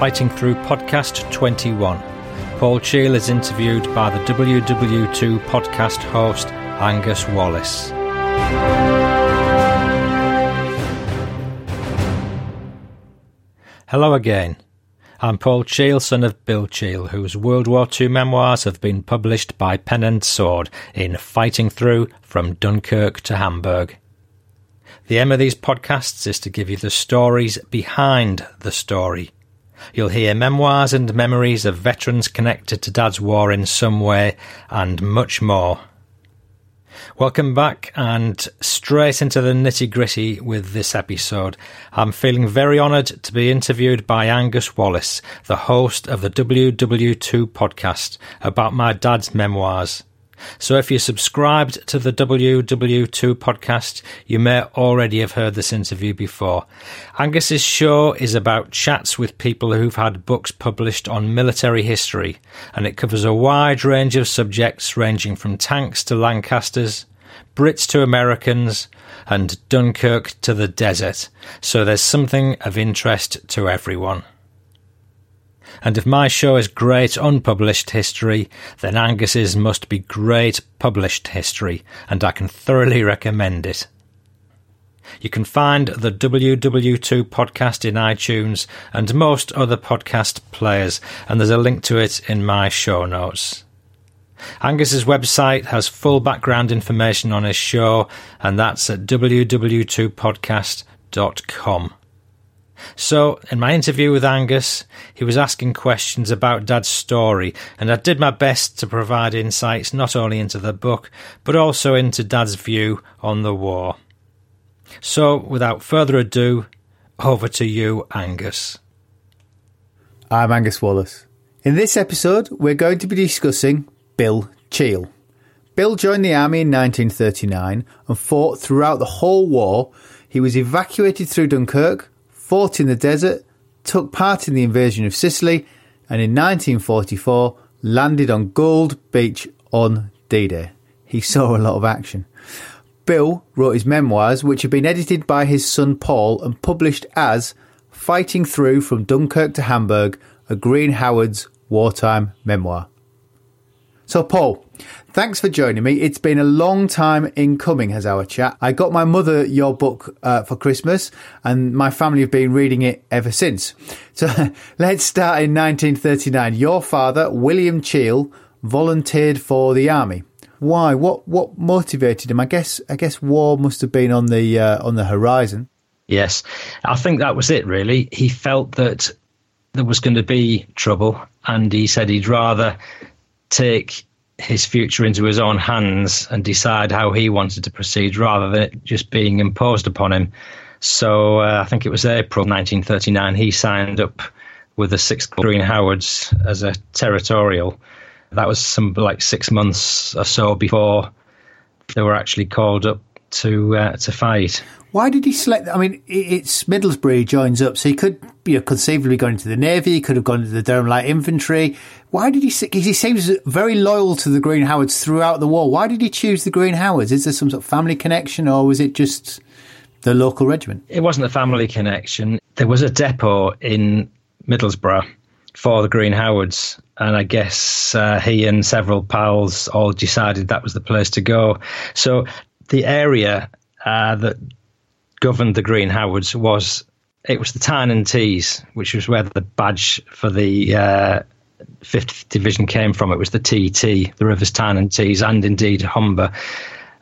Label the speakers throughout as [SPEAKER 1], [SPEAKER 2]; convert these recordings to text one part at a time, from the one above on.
[SPEAKER 1] Fighting Through Podcast 21. Paul Cheall is interviewed by the WW2 podcast host Angus Wallace. Hello again. I'm Paul Cheall, son of Bill Cheall, whose World War II memoirs have been published by Pen and Sword in Fighting Through from Dunkirk to Hamburg. The aim of these podcasts is to give you the stories behind the story. You'll hear memoirs and memories of veterans connected to Dad's war in some way, and much more. Welcome back and straight into the nitty gritty with this episode. I'm feeling very honoured to be interviewed by Angus Wallace, the host of the WW2 podcast about my dad's memoirs. So if you're subscribed to the WW2 podcast, you may already have heard this interview before. Angus's show is about chats with people who've had books published on military history, and it covers a wide range of subjects ranging from tanks to Lancasters, Brits to Americans, and Dunkirk to the desert. So there's something of interest to everyone. And if my show is great unpublished history, then Angus's must be great published history, and I can thoroughly recommend it. You can find the WW2 podcast in iTunes and most other podcast players, and there's a link to it in my show notes. Angus's website has full background information on his show, and that's at ww2podcast.com. So, in my interview with Angus, he was asking questions about Dad's story, and I did my best to provide insights not only into the book, but also into Dad's view on the war. So, without further ado, over to you, Angus.
[SPEAKER 2] I'm Angus Wallace. In this episode, we're going to be discussing Bill Cheall. Bill joined the army in 1939 and fought throughout the whole war. He was evacuated through Dunkirk, fought in the desert, took part in the invasion of Sicily, and in 1944 landed on Gold Beach on D Day. He saw a lot of action. Bill wrote his memoirs, which have been edited by his son Paul and published as Fighting Through from Dunkirk to Hamburg, a Green Howard's wartime memoir. So, Paul, thanks for joining me. It's been a long time in coming, has our chat. I got my mother your book uh, for Christmas, and my family have been reading it ever since. So, let's start in 1939. Your father, William Cheall, volunteered for the army. Why? What? What motivated him? I guess. I guess war must have been on the uh, on the horizon.
[SPEAKER 1] Yes, I think that was it. Really, he felt that there was going to be trouble, and he said he'd rather take his future into his own hands and decide how he wanted to proceed rather than it just being imposed upon him. So uh, I think it was April 1939 he signed up with the 6th Green Howards as a territorial. That was some like six months or so before they were actually called up to uh, to fight.
[SPEAKER 2] Why did he select? I mean, it's Middlesbrough he joins up, so he could, you know, conceivably gone into the navy. He could have gone into the Durham Light Infantry. Why did he? Because he seems very loyal to the Green Howards throughout the war. Why did he choose the Green Howards? Is there some sort of family connection, or was it just the local regiment?
[SPEAKER 1] It wasn't a family connection. There was a depot in Middlesbrough for the Green Howards, and I guess uh, he and several pals all decided that was the place to go. So the area uh, that governed the Green Howards was it was the Tyne and Tees, which was where the badge for the uh, 5th Division came from. It was the TT, the Rivers Tyne and Tees, and indeed Humber,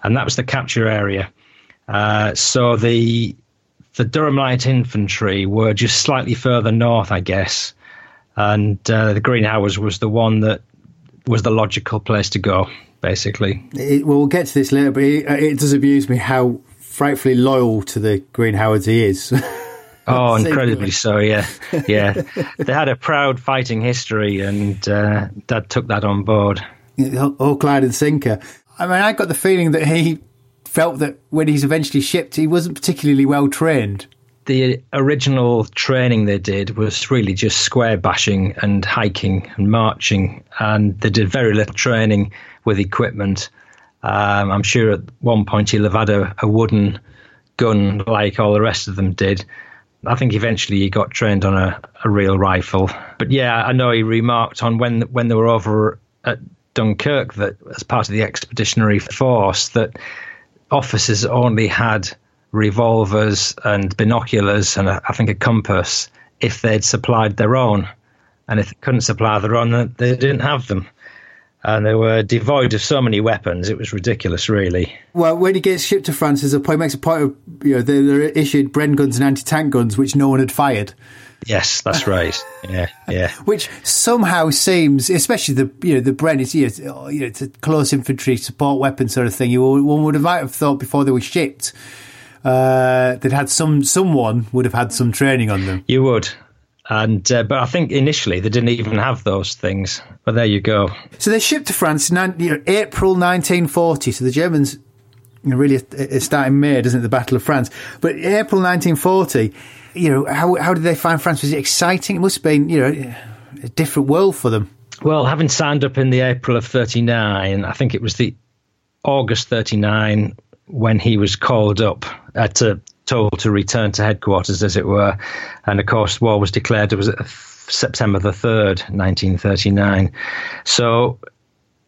[SPEAKER 1] and that was the capture area. Uh, so the the Durham Light Infantry were just slightly further north, I guess, and uh, the Green Howards was the one that was the logical place to go, basically.
[SPEAKER 2] It, well, we'll get to this later, but it, it does amuse me how frightfully loyal to the Green Howards he is.
[SPEAKER 1] oh, incredibly so, yeah. Yeah. they had a proud fighting history, and uh, Dad took that on board.
[SPEAKER 2] All Clyde and Sinker. I mean, I got the feeling that he felt that when he's eventually shipped, he wasn't particularly well trained.
[SPEAKER 1] The original training they did was really just square bashing and hiking and marching, and they did very little training with equipment. Um, I'm sure at one point he'll have had a, a, wooden gun like all the rest of them did, I think eventually he got trained on a, a real rifle. But yeah, I know he remarked on when when they were over at Dunkirk that as part of the expeditionary force that officers only had revolvers and binoculars and a, I think a compass if they'd supplied their own. And if they couldn't supply their own, they didn't have them and they were devoid of so many weapons. It was ridiculous, really.
[SPEAKER 2] Well, when he gets shipped to France, there's a point makes a point of you know they, they're issued Bren guns and anti tank guns, which no one had fired.
[SPEAKER 1] Yes, that's right. Yeah, yeah.
[SPEAKER 2] Which somehow seems, especially the you know the Bren is you know, you know it's a close infantry support weapon sort of thing. You one would have might have thought before they were shipped uh, they'd had some someone would have had some training on them.
[SPEAKER 1] You would, and uh, but I think initially they didn't even have those things. But there you go.
[SPEAKER 2] So they shipped to France in you know, April 1940. So the Germans you know, really it starting May, doesn't it? The Battle of France. But April 1940, you know, how how did they find France? Was it exciting? It must have been you know a different world for them.
[SPEAKER 1] Well, having signed up in the April of 39, I think it was the August 39 when he was called up uh, to told to return to headquarters, as it were. And of course, war was declared. It was September the 3rd, 1939. So it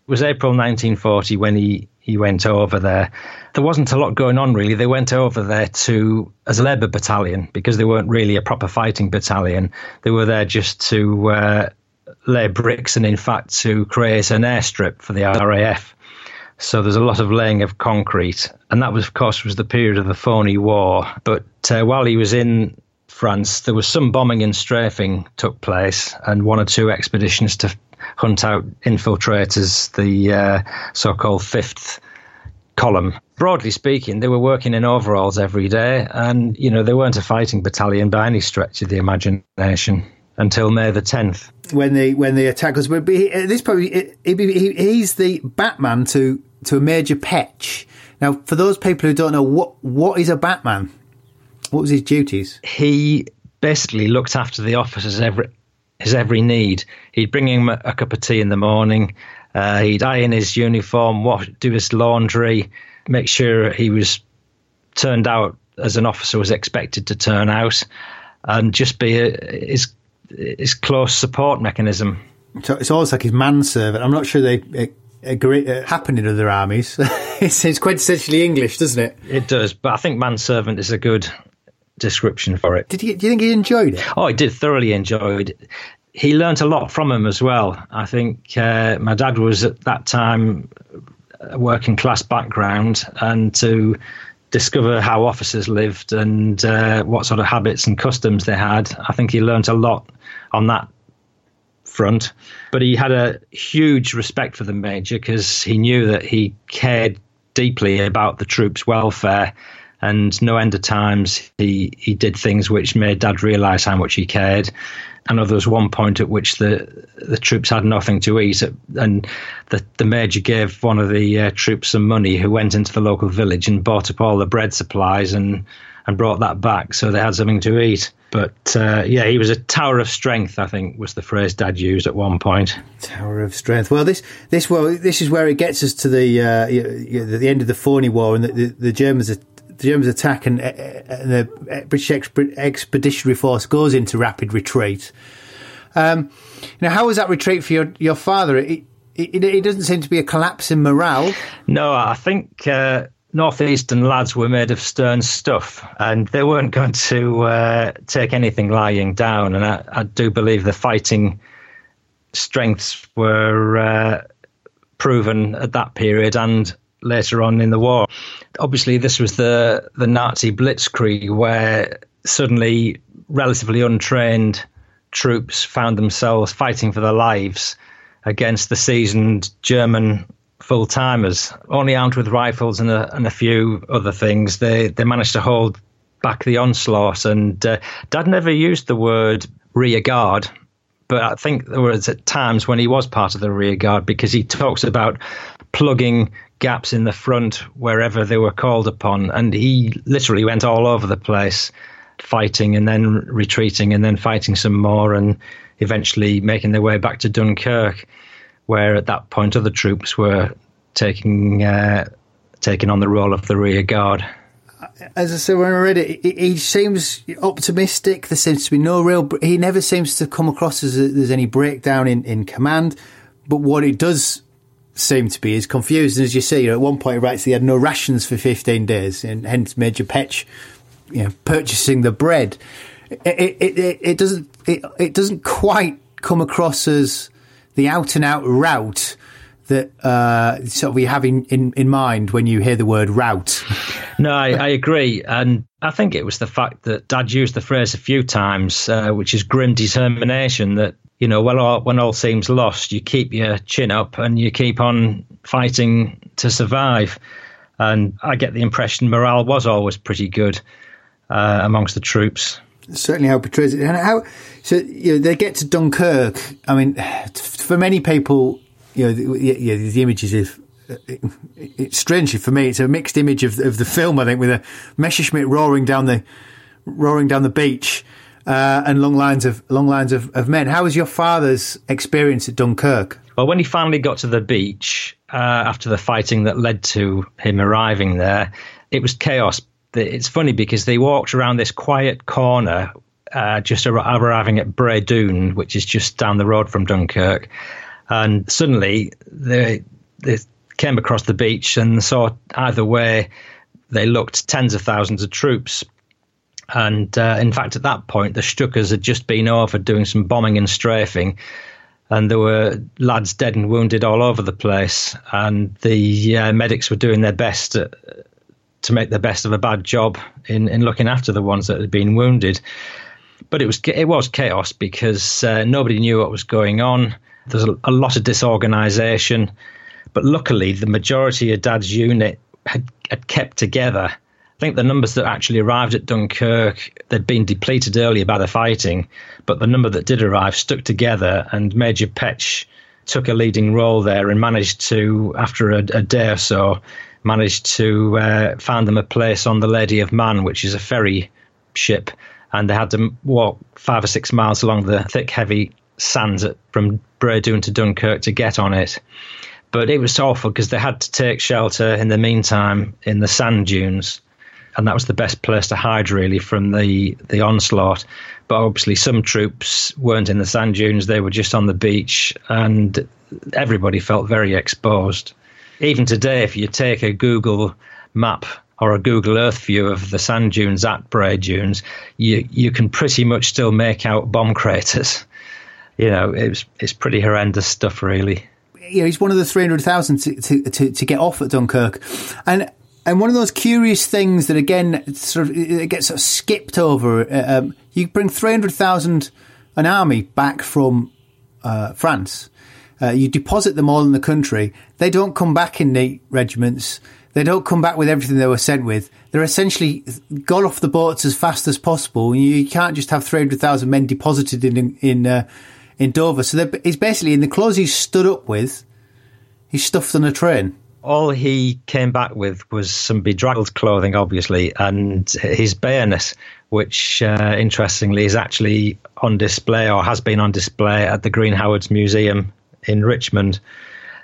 [SPEAKER 1] was April 1940 when he, he went over there. There wasn't a lot going on, really. They went over there to as a Labour battalion because they weren't really a proper fighting battalion. They were there just to uh, lay bricks and, in fact, to create an airstrip for the RAF. So there's a lot of laying of concrete, and that was, of course, was the period of the phony war. But uh, while he was in France, there was some bombing and strafing took place, and one or two expeditions to hunt out infiltrators, the uh, so-called fifth column. Broadly speaking, they were working in overalls every day, and you know they weren't a fighting battalion by any stretch of the imagination until May the tenth.
[SPEAKER 2] When they when they attack us, but at this point, he, he, he's the Batman to to a Major Petch. Now, for those people who don't know, what what is a Batman? What was his duties?
[SPEAKER 1] He basically looked after the officers every his every need. He'd bring him a, a cup of tea in the morning. Uh, he'd iron his uniform, wash, do his laundry, make sure he was turned out as an officer was expected to turn out, and just be a, his his close support mechanism.
[SPEAKER 2] So it's almost like his manservant. I'm not sure they agree, uh, happened in other armies. it's, it's quintessentially English, doesn't it?
[SPEAKER 1] It does, but I think manservant is a good description for it.
[SPEAKER 2] Did he, do you think he enjoyed it?
[SPEAKER 1] Oh, he did thoroughly enjoy it. He learnt a lot from him as well. I think uh, my dad was at that time a working class background, and to discover how officers lived and uh, what sort of habits and customs they had, I think he learnt a lot on that front. But he had a huge respect for the major because he knew that he cared deeply about the troops' welfare. And no end of times he, he did things which made Dad realise how much he cared. I know there was one point at which the the troops had nothing to eat, and the the major gave one of the uh, troops some money, who went into the local village and bought up all the bread supplies and and brought that back, so they had something to eat. But uh, yeah, he was a tower of strength. I think was the phrase Dad used at one point.
[SPEAKER 2] Tower of strength. Well, this this well this is where it gets us to the uh, the end of the Phoney War, and the, the, the Germans the Germans attack, and, uh, and the British Expeditionary Force goes into rapid retreat. Um, now, how was that retreat for your your father? It, it, it, doesn't seem to be a collapse in morale.
[SPEAKER 1] No, I think uh, northeastern lads were made of stern stuff, and they weren't going to uh, take anything lying down. And I, I, do believe the fighting strengths were uh, proven at that period and later on in the war. Obviously, this was the the Nazi blitzkrieg, where suddenly relatively untrained troops found themselves fighting for their lives against the seasoned German full timers, only armed with rifles and a, and a few other things. They they managed to hold back the onslaught. And uh, Dad never used the word rear guard, but I think there was at times when he was part of the rear guard because he talks about plugging gaps in the front wherever they were called upon, and he literally went all over the place fighting and then retreating and then fighting some more and eventually making their way back to Dunkirk where at that point other troops were taking uh, taking on the role of the rear guard.
[SPEAKER 2] as I said when I read it, he, seems optimistic. There seems to be no real. He never seems to come across as there's any breakdown in, in command. But what it does seem to be is confused. And as you see, you know, at one point he writes he had no rations for 15 days, and hence Major Petch, you know, purchasing the bread. It, it, it, it doesn't it, it doesn't quite come across as the out and out route that uh, sort of you have in, in, in mind when you hear the word route.
[SPEAKER 1] no, I, I, agree. And I think it was the fact that Dad used the phrase a few times, uh, which is grim determination that, you know, when all, when all seems lost, you keep your chin up and you keep on fighting to survive. And I get the impression morale was always pretty good uh, amongst the troops
[SPEAKER 2] certainly how it portrays it. And how so you know they get to Dunkirk. I mean, for many people, you know, the, the images of it's strangely for me. It's a mixed image of of the film. I think with a Messerschmitt roaring down the roaring down the beach. Uh, and long lines of long lines of, of men. How was your father's experience at Dunkirk?
[SPEAKER 1] Well, when he finally got to the beach uh, after the fighting that led to him arriving there, it was chaos. It's funny because they walked around this quiet corner uh, just arriving at Bray Dune, which is just down the road from Dunkirk, and suddenly they they came across the beach and saw either way they looked tens of thousands of troops. And uh, in fact, at that point, the Stukas had just been over doing some bombing and strafing, and there were lads dead and wounded all over the place. And the uh, medics were doing their best to, to make the best of a bad job in, in looking after the ones that had been wounded. But it was it was chaos because uh, nobody knew what was going on. There's a, a lot of disorganisation, but luckily the majority of Dad's unit had, had kept together. I think the numbers that actually arrived at Dunkirk, they'd been depleted earlier by the fighting, but the number that did arrive stuck together, and Major Petch took a leading role there and managed to, after a, a day or so, managed to uh, find them a place on the Lady of Mann, which is a ferry ship, and they had to walk five or six miles along the thick, heavy sands from Braydune to Dunkirk to get on it. But it was awful because they had to take shelter in the meantime in the sand dunes, and that was the best place to hide really from the the onslaught. But obviously, some troops weren't in the sand dunes; they were just on the beach, and everybody felt very exposed. Even today, if you take a Google map or a Google Earth view of the sand dunes at Bray Dunes, you you can pretty much still make out bomb craters. You know, it's it's pretty horrendous stuff, really.
[SPEAKER 2] You know, he's one of the three hundred thousand to, to to get off at Dunkirk, and and one of those curious things that again sort of it gets sort of skipped over. Uh, um, you bring three hundred thousand an army back from uh, France. Uh, you deposit them all in the country. They don't come back in neat regiments. They don't come back with everything they were sent with. They're essentially got off the boats as fast as possible. You can't just have 300,000 men deposited in, in, uh, in Dover. So he's basically in the clothes he's stood up with, he's stuffed on a train.
[SPEAKER 1] All he came back with was some bedraggled clothing, obviously, and his bareness, which uh, interestingly is actually on display or has been on display at the Green Howards Museum in Richmond.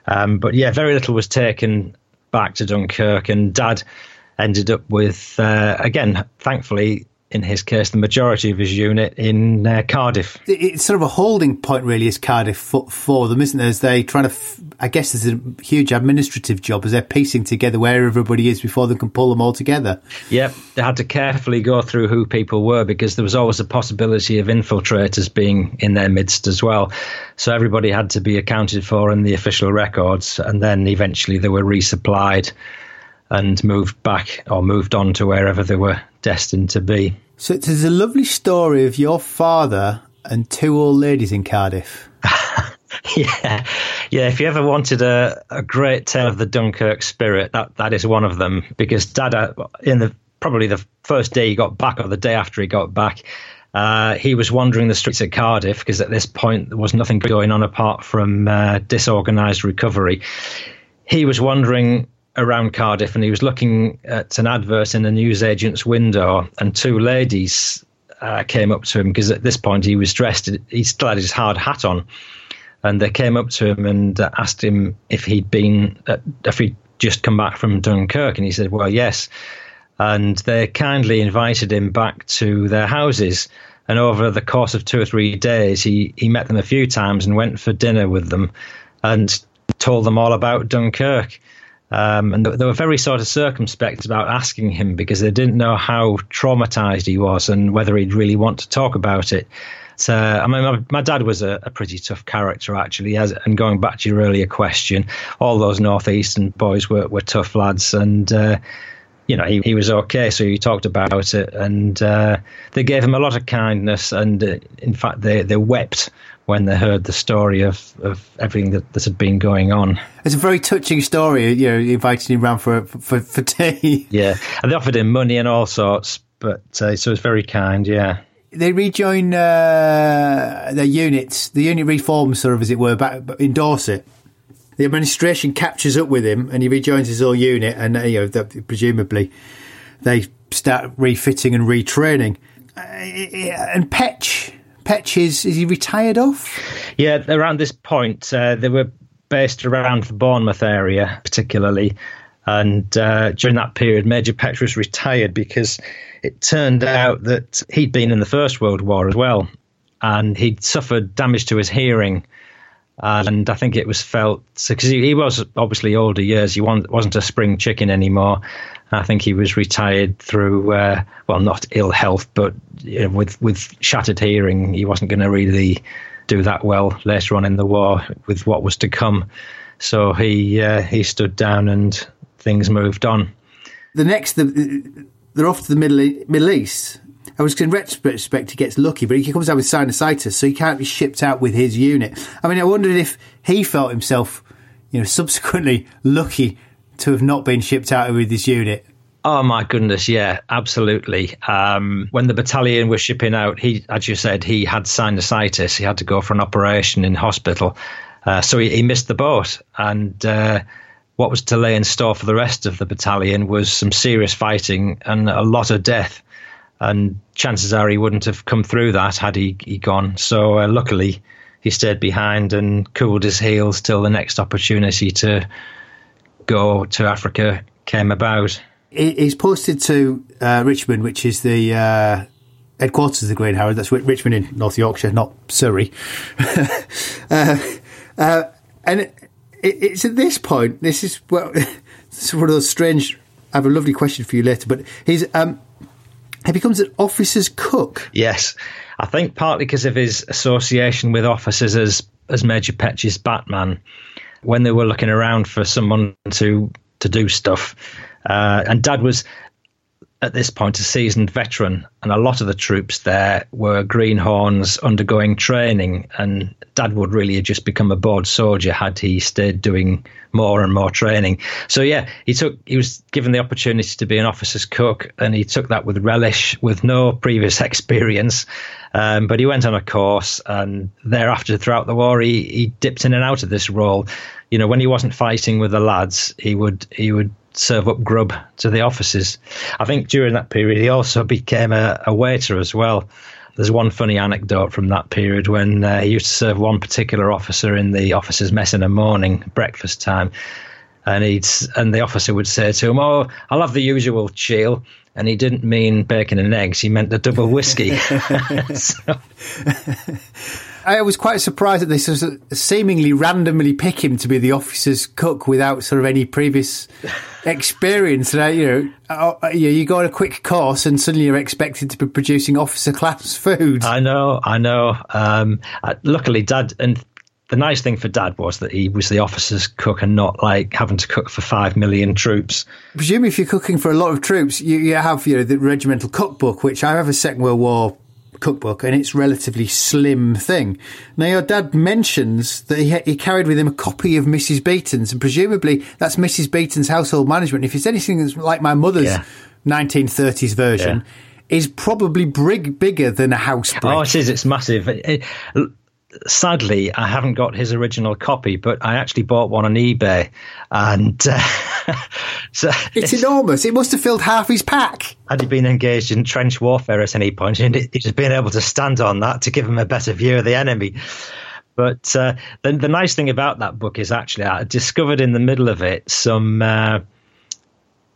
[SPEAKER 1] Um, but yeah, very little was taken back to Dunkirk, and Dad ended up with, uh, again, thankfully, in his case, the majority of his unit in uh, Cardiff.
[SPEAKER 2] It's sort of a holding point, really, is Cardiff for, for them, isn't there? As they trying to, f- I guess, there's a huge administrative job as they're piecing together where everybody is before they can pull them all together.
[SPEAKER 1] Yep, they had to carefully go through who people were because there was always a possibility of infiltrators being in their midst as well. So everybody had to be accounted for in the official records, and then eventually they were resupplied and moved back or moved on to wherever they were destined to be.
[SPEAKER 2] So there's a lovely story of your father and two old ladies in Cardiff.
[SPEAKER 1] yeah, yeah. If you ever wanted a, a great tale of the Dunkirk spirit, that that is one of them. Because Dad, uh, in the probably the first day he got back, or the day after he got back, uh, he was wandering the streets of Cardiff because at this point there was nothing going on apart from uh, disorganised recovery. He was wandering around Cardiff and he was looking at an advert in a newsagent's window, and two ladies uh, came up to him because at this point he was dressed, he still had his hard hat on, and they came up to him and uh, asked him if he'd been, uh, if he'd just come back from Dunkirk, and he said, "Well, yes." and they kindly invited him back to their houses. And over the course of two or three days, he, he met them a few times and went for dinner with them and told them all about Dunkirk. Um, and they were very sort of circumspect about asking him because they didn't know how traumatized he was and whether he'd really want to talk about it. So, I mean, my, my dad was a, a, pretty tough character, actually. As, and going back to your earlier question, all those northeastern boys were, were tough lads, and uh, you know he, he was okay. So he talked about it, and uh, they gave him a lot of kindness, and uh, in fact, they they wept when they heard the story of, of everything that, that had been going on.
[SPEAKER 2] It's a very touching story, you know, inviting him round for, for, for tea.
[SPEAKER 1] Yeah, and they offered him money and all sorts, but uh, so it was very kind, yeah.
[SPEAKER 2] They rejoin uh, their units, the unit reforms, sort of, as it were, back in Dorset. The administration catches up with him and he rejoins his old unit, and uh, you know, presumably they start refitting and retraining. Uh, and Petch Petch is is he retired off?
[SPEAKER 1] Yeah, around this point, uh, they were based around the Bournemouth area, particularly. And uh, during that period, Major Petch was retired because it turned out that he'd been in the First World War as well, and he'd suffered damage to his hearing. And I think it was felt because he, he, was obviously older years. He wasn't a spring chicken anymore, I think he was retired through, uh, well, not ill health, but you know, with with shattered hearing, he wasn't going to really do that well later on in the war with what was to come. So he uh, he stood down and things moved on.
[SPEAKER 2] The next, the, they're off to the Middle Middle East. I was in retrospect, he gets lucky, but he comes out with sinusitis, so he can't be shipped out with his unit. I mean, I wondered if he felt himself, you know, subsequently lucky to have not been shipped out with this unit?
[SPEAKER 1] Oh my goodness, yeah, absolutely. Um, when the battalion was shipping out, he, as you said, he had sinusitis. He had to go for an operation in hospital, uh, so he, he, missed the boat. And uh, what was to lay in store for the rest of the battalion was some serious fighting and a lot of death. And chances are he wouldn't have come through that had he, he gone. So uh, luckily, he stayed behind and cooled his heels till the next opportunity to go to Africa came about?
[SPEAKER 2] He's posted to uh, Richmond, which is the uh, headquarters of the Green Howard. That's Richmond in North Yorkshire, not Surrey. uh, uh, and it, it's at this point. This is well, this is one of those strange. I have a lovely question for you later, but he's um, he becomes an officer's cook.
[SPEAKER 1] Yes, I think partly because of his association with officers as as Major Petch's Batman when they were looking around for someone to to do stuff. Uh, and Dad was at this point a seasoned veteran, and a lot of the troops there were greenhorns undergoing training, and Dad would really have just become a bored soldier had he stayed doing more and more training. So yeah, he took he was given the opportunity to be an officer's cook, and he took that with relish, with no previous experience. Um, but he went on a course, and thereafter, throughout the war, he, he dipped in and out of this role. You know, when he wasn't fighting with the lads, he would he would serve up grub to the officers. I think during that period, he also became a, a waiter as well. There's one funny anecdote from that period when uh, he used to serve one particular officer in the officers' mess in the morning, breakfast time, and he'd and the officer would say to him, "Oh, I'll have the usual chill." And he didn't mean bacon and eggs; he meant the double whiskey. so.
[SPEAKER 2] I was quite surprised that they sort of seemingly randomly pick him to be the officer's cook without sort of any previous experience. Uh, you know, uh, uh you go on a quick course and suddenly you're expected to be producing officer class food.
[SPEAKER 1] I know, I know. Um, uh, luckily, Dad and the nice thing for Dad was that he was the officer's cook and not like having to cook for five million troops.
[SPEAKER 2] Presumably, if you're cooking for a lot of troops, you, you have you know the regimental cookbook, which I have a Second World War cookbook and it's relatively slim thing. Now your dad mentions that he, he carried with him a copy of Mrs. Beeton's, and presumably that's Mrs. Beeton's household management. If it's anything that's like my mother's yeah. 1930s version, yeah. is probably brig, bigger than a house brick.
[SPEAKER 1] Oh, it is. It's massive. It, it, sadly, I haven't got his original copy, but I actually bought one on eBay, and uh,
[SPEAKER 2] so it's, it's, enormous. It must have filled half his pack.
[SPEAKER 1] Had he been engaged in trench warfare at any point, he'd just been able to stand on that to give him a better view of the enemy. But uh, the, the nice thing about that book is actually I discovered in the middle of it some. Uh,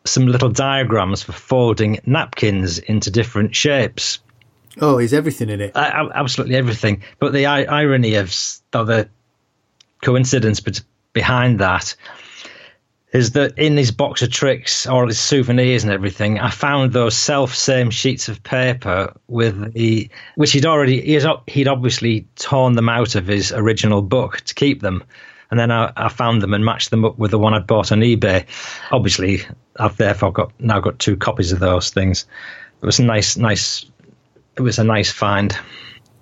[SPEAKER 1] some little diagrams for folding napkins into different shapes.
[SPEAKER 2] Oh, is everything in it?
[SPEAKER 1] Uh, absolutely everything. But the I- irony of or the coincidence behind that is that in his box of tricks, all his souvenirs and everything, I found those self same sheets of paper with the which he'd already he he'd obviously torn them out of his original book to keep them. And then I, I, found them and matched them up with the one I'd bought on eBay. Obviously, I've therefore got now got two copies of those things. It was a nice, nice. It was a nice find.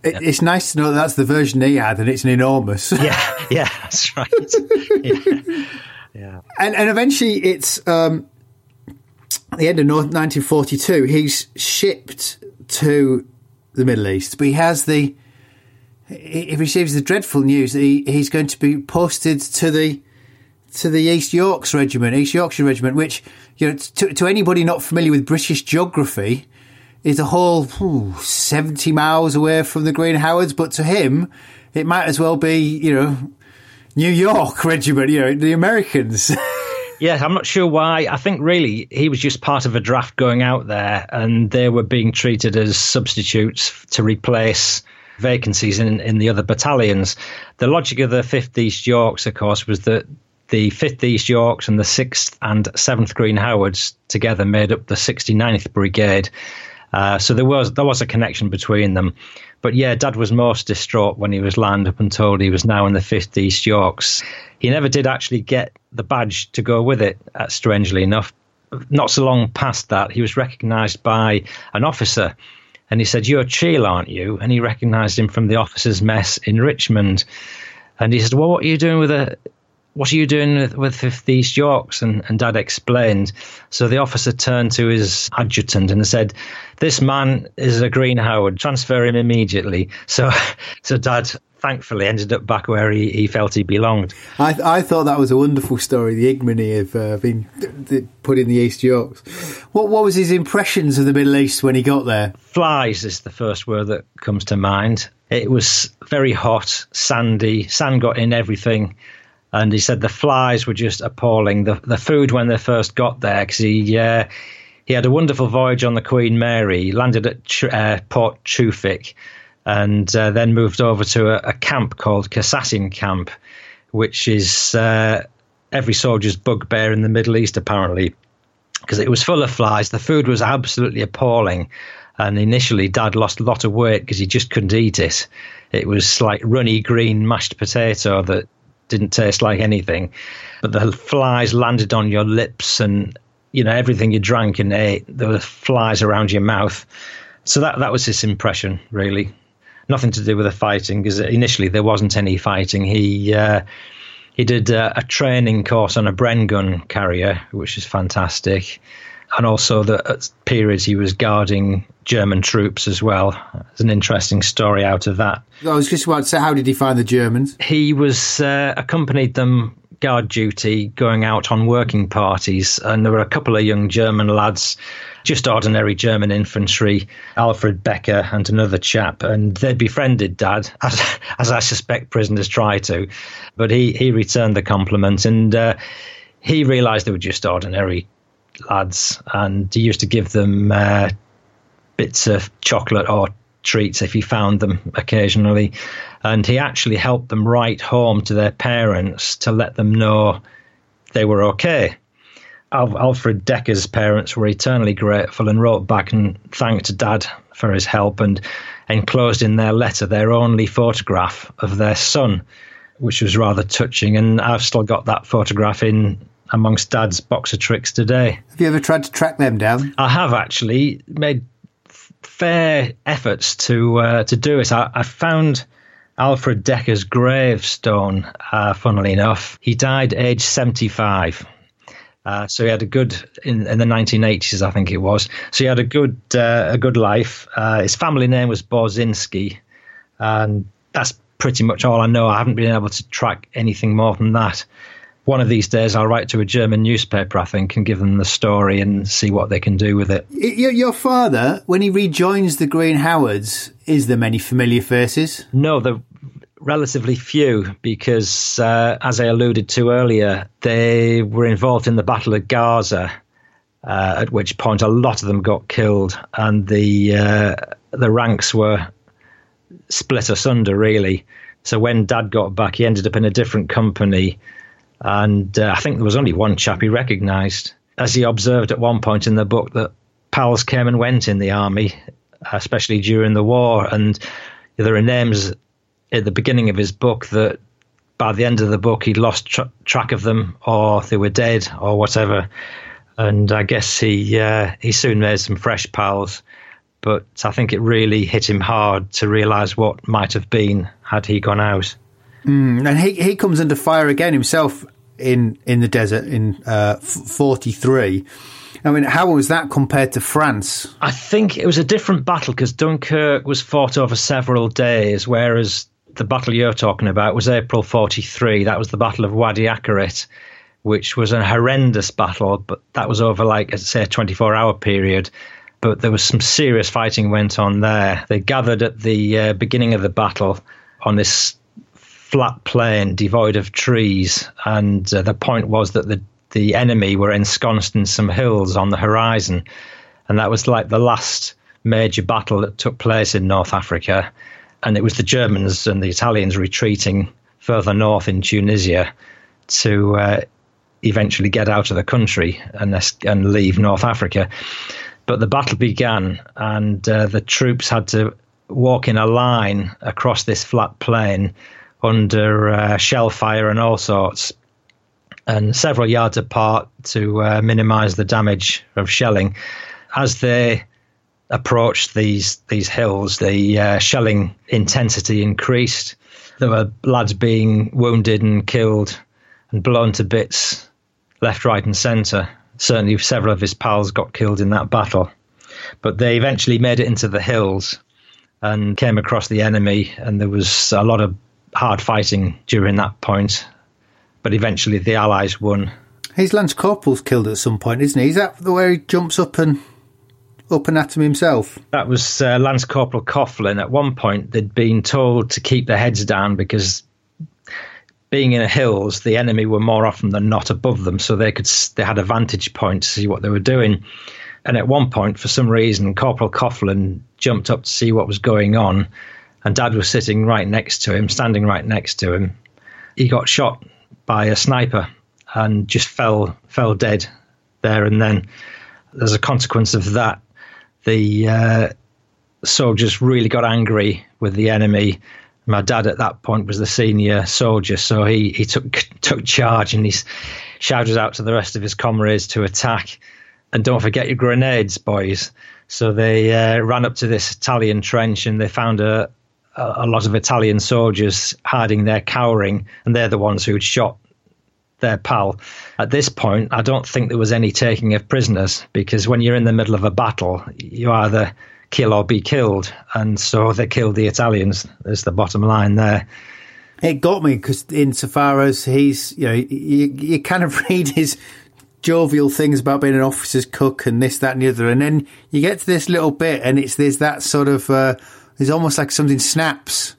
[SPEAKER 2] It. It's nice to know that that's the version he had, and it's an enormous.
[SPEAKER 1] yeah, yeah, that's right. yeah.
[SPEAKER 2] Yeah. And and eventually it's um, the end of 1942. He's shipped to the Middle East, but he has the he receives the dreadful news that he, he's going to be posted to the to the East Yorks Regiment, East Yorkshire Regiment, which you know to, to anybody not familiar with British geography is a whole ooh, 70 miles away from the Green Howards, but to him it might as well be you know New York regiment, you know, the Americans.
[SPEAKER 1] yeah, I'm not sure why. I think really he was just part of a draft going out there, and they were being treated as substitutes to replace vacancies in, in the other battalions. The logic of the 5th East Yorks, of course, was that the 5th East Yorks and the 6th and 7th Green Howards together made up the 69th Brigade. Uh, so there was there was a connection between them. But yeah, Dad was most distraught when he was landed up and told he was now in the 5th East Yorks. He never did actually get the badge to go with it, uh, strangely enough. Not so long past that, he was recognised by an officer and he said, You're Cheall, aren't you? And he recognised him from the officers' mess in Richmond. And he said, Well, what are you doing with a what are you doing with, with East Yorks? And, and Dad explained. So the officer turned to his adjutant and said, This man is a Green Howard. Transfer him immediately. So, so Dad thankfully ended up back where he, he felt he belonged.
[SPEAKER 2] I, I thought that was a wonderful story, the ignominy of uh, being put in the East Yorks. What, what was his impressions of the Middle East when he got there?
[SPEAKER 1] Flies is the first word that comes to mind. It was very hot, sandy, sand got in everything and he said the flies were just appalling. The the food when they first got there, because he uh, he had a wonderful voyage on the Queen Mary, he landed at Ch- uh, Port Tewfik, and uh, then moved over to a, a, camp called Kassassin Camp, which is uh, every soldier's bugbear in the Middle East apparently, because it was full of flies. The food was absolutely appalling. And initially, Dad lost a lot of weight because he just couldn't eat it. It was like runny green mashed potato that didn't taste like anything. But the flies landed on your lips and, you know, everything you drank and ate, there were flies around your mouth. So that, that was his impression, really. Nothing to do with the fighting, because initially there wasn't any fighting. He. Uh, he did uh, a training course on a Bren gun carrier, which is fantastic. And also, the, at periods, he was guarding German troops as well. There's an interesting story out of that.
[SPEAKER 2] I was just about to say, how did he find the Germans?
[SPEAKER 1] He was uh, accompanied them guard duty, going out on working parties, and there were a couple of young German lads, just ordinary German infantry, Alfred Becker and another chap, and they befriended Dad, as, as I suspect prisoners try to, but he he returned the compliment and. Uh, he realised they were just ordinary lads, and he used to give them uh, bits of chocolate or treats if he found them occasionally. And he actually helped them write home to their parents to let them know they were okay. Alfred Decker's parents were eternally grateful and wrote back and thanked Dad for his help and enclosed in their letter their only photograph of their son, which was rather touching. And I've still got that photograph in amongst Dad's box of tricks today.
[SPEAKER 2] Have you ever tried to track them down?
[SPEAKER 1] I have actually made fair efforts to uh, to do it. I, I, found Alfred Decker's gravestone. Uh, funnily enough, he died age seventy five. Uh, so he had a good in, in, the 1980s, I think it was. So he had a good uh, a good life. Uh, his family name was Borzinski, and that's pretty much all I know. I haven't been able to track anything more than that one of these days I'll write to a German newspaper, I think, and give them the story and see what they can do with it.
[SPEAKER 2] Your father, when he rejoins the Green Howards, is there many familiar faces?
[SPEAKER 1] No, there relatively few because, uh, as I alluded to earlier, they were involved in the Battle of Gaza. uh, at which point a lot of them got killed, and the uh, the ranks were split asunder really. So when Dad got back, he ended up in a different company, and uh, I think there was only one chap he recognised, as he observed at one point in the book that pals came and went in the army, especially during the war, and there are names at the beginning of his book that by the end of the book he'd lost tr- track of them or they were dead or whatever and I guess he uh, he soon made some fresh pals. But I think it really hit him hard to realise what might have been had he gone out.
[SPEAKER 2] Mm, and he he comes under fire again himself in in the desert in uh, forty three. I mean, how was that compared to France?
[SPEAKER 1] I think it was a different battle because Dunkirk was fought over several days, whereas the battle you're talking about was April 43. That was the Battle of Wadi Akarit which was a horrendous battle, but that was over like say a 24 hour period. But there was some serious fighting went on there. They gathered at the uh, beginning of the battle on this flat plain devoid of trees, and uh, the point was that the the enemy were ensconced in some hills on the horizon, and that was like the last major battle that took place in North Africa, and it was the Germans and the Italians retreating further north in Tunisia to uh, eventually get out of the country and and leave North Africa. But the battle began, and uh, the troops had to walk in a line across this flat plain under uh, shell fire and all sorts, and several yards apart to uh, minimise the damage of shelling. As they approached these these hills, the uh, shelling intensity increased. There were lads being wounded and killed and blown to bits left, right, and centre. Certainly, several of his pals got killed in that battle. But they eventually made it into the hills and came across the enemy, and there was a lot of hard fighting during that point. But eventually, the Allies won.
[SPEAKER 2] His Lance Corporal's killed at some point, isn't he? Is that the way he jumps up and up and at him himself?
[SPEAKER 1] That was uh, Lance Corporal Coughlin. At one point, they'd been told to keep their heads down because being in the hills, the enemy were more often than not above them, so they could they had a vantage point to see what they were doing. And at one point, for some reason, Corporal Coughlin jumped up to see what was going on, and Dad was sitting right next to him, standing right next to him. He got shot by a sniper and just fell fell dead there and then. As a consequence of that, the uh, soldiers really got angry with the enemy my dad at that point was the senior soldier, so he, he took took charge and he shouted out to the rest of his comrades to attack. And don't forget your grenades, boys. So they uh, ran up to this Italian trench and they found a, a lot of Italian soldiers hiding there, cowering, and they're the ones who'd shot their pal. At this point, I don't think there was any taking of prisoners because when you're in the middle of a battle, you either kill or be killed. And so they killed the Italians, is the bottom line there.
[SPEAKER 2] It got me because, insofar as he's, you know, you, you kind of read his jovial things about being an officer's cook and this, that, and the other. And then you get to this little bit and it's there's that sort of, uh, it's almost like something snaps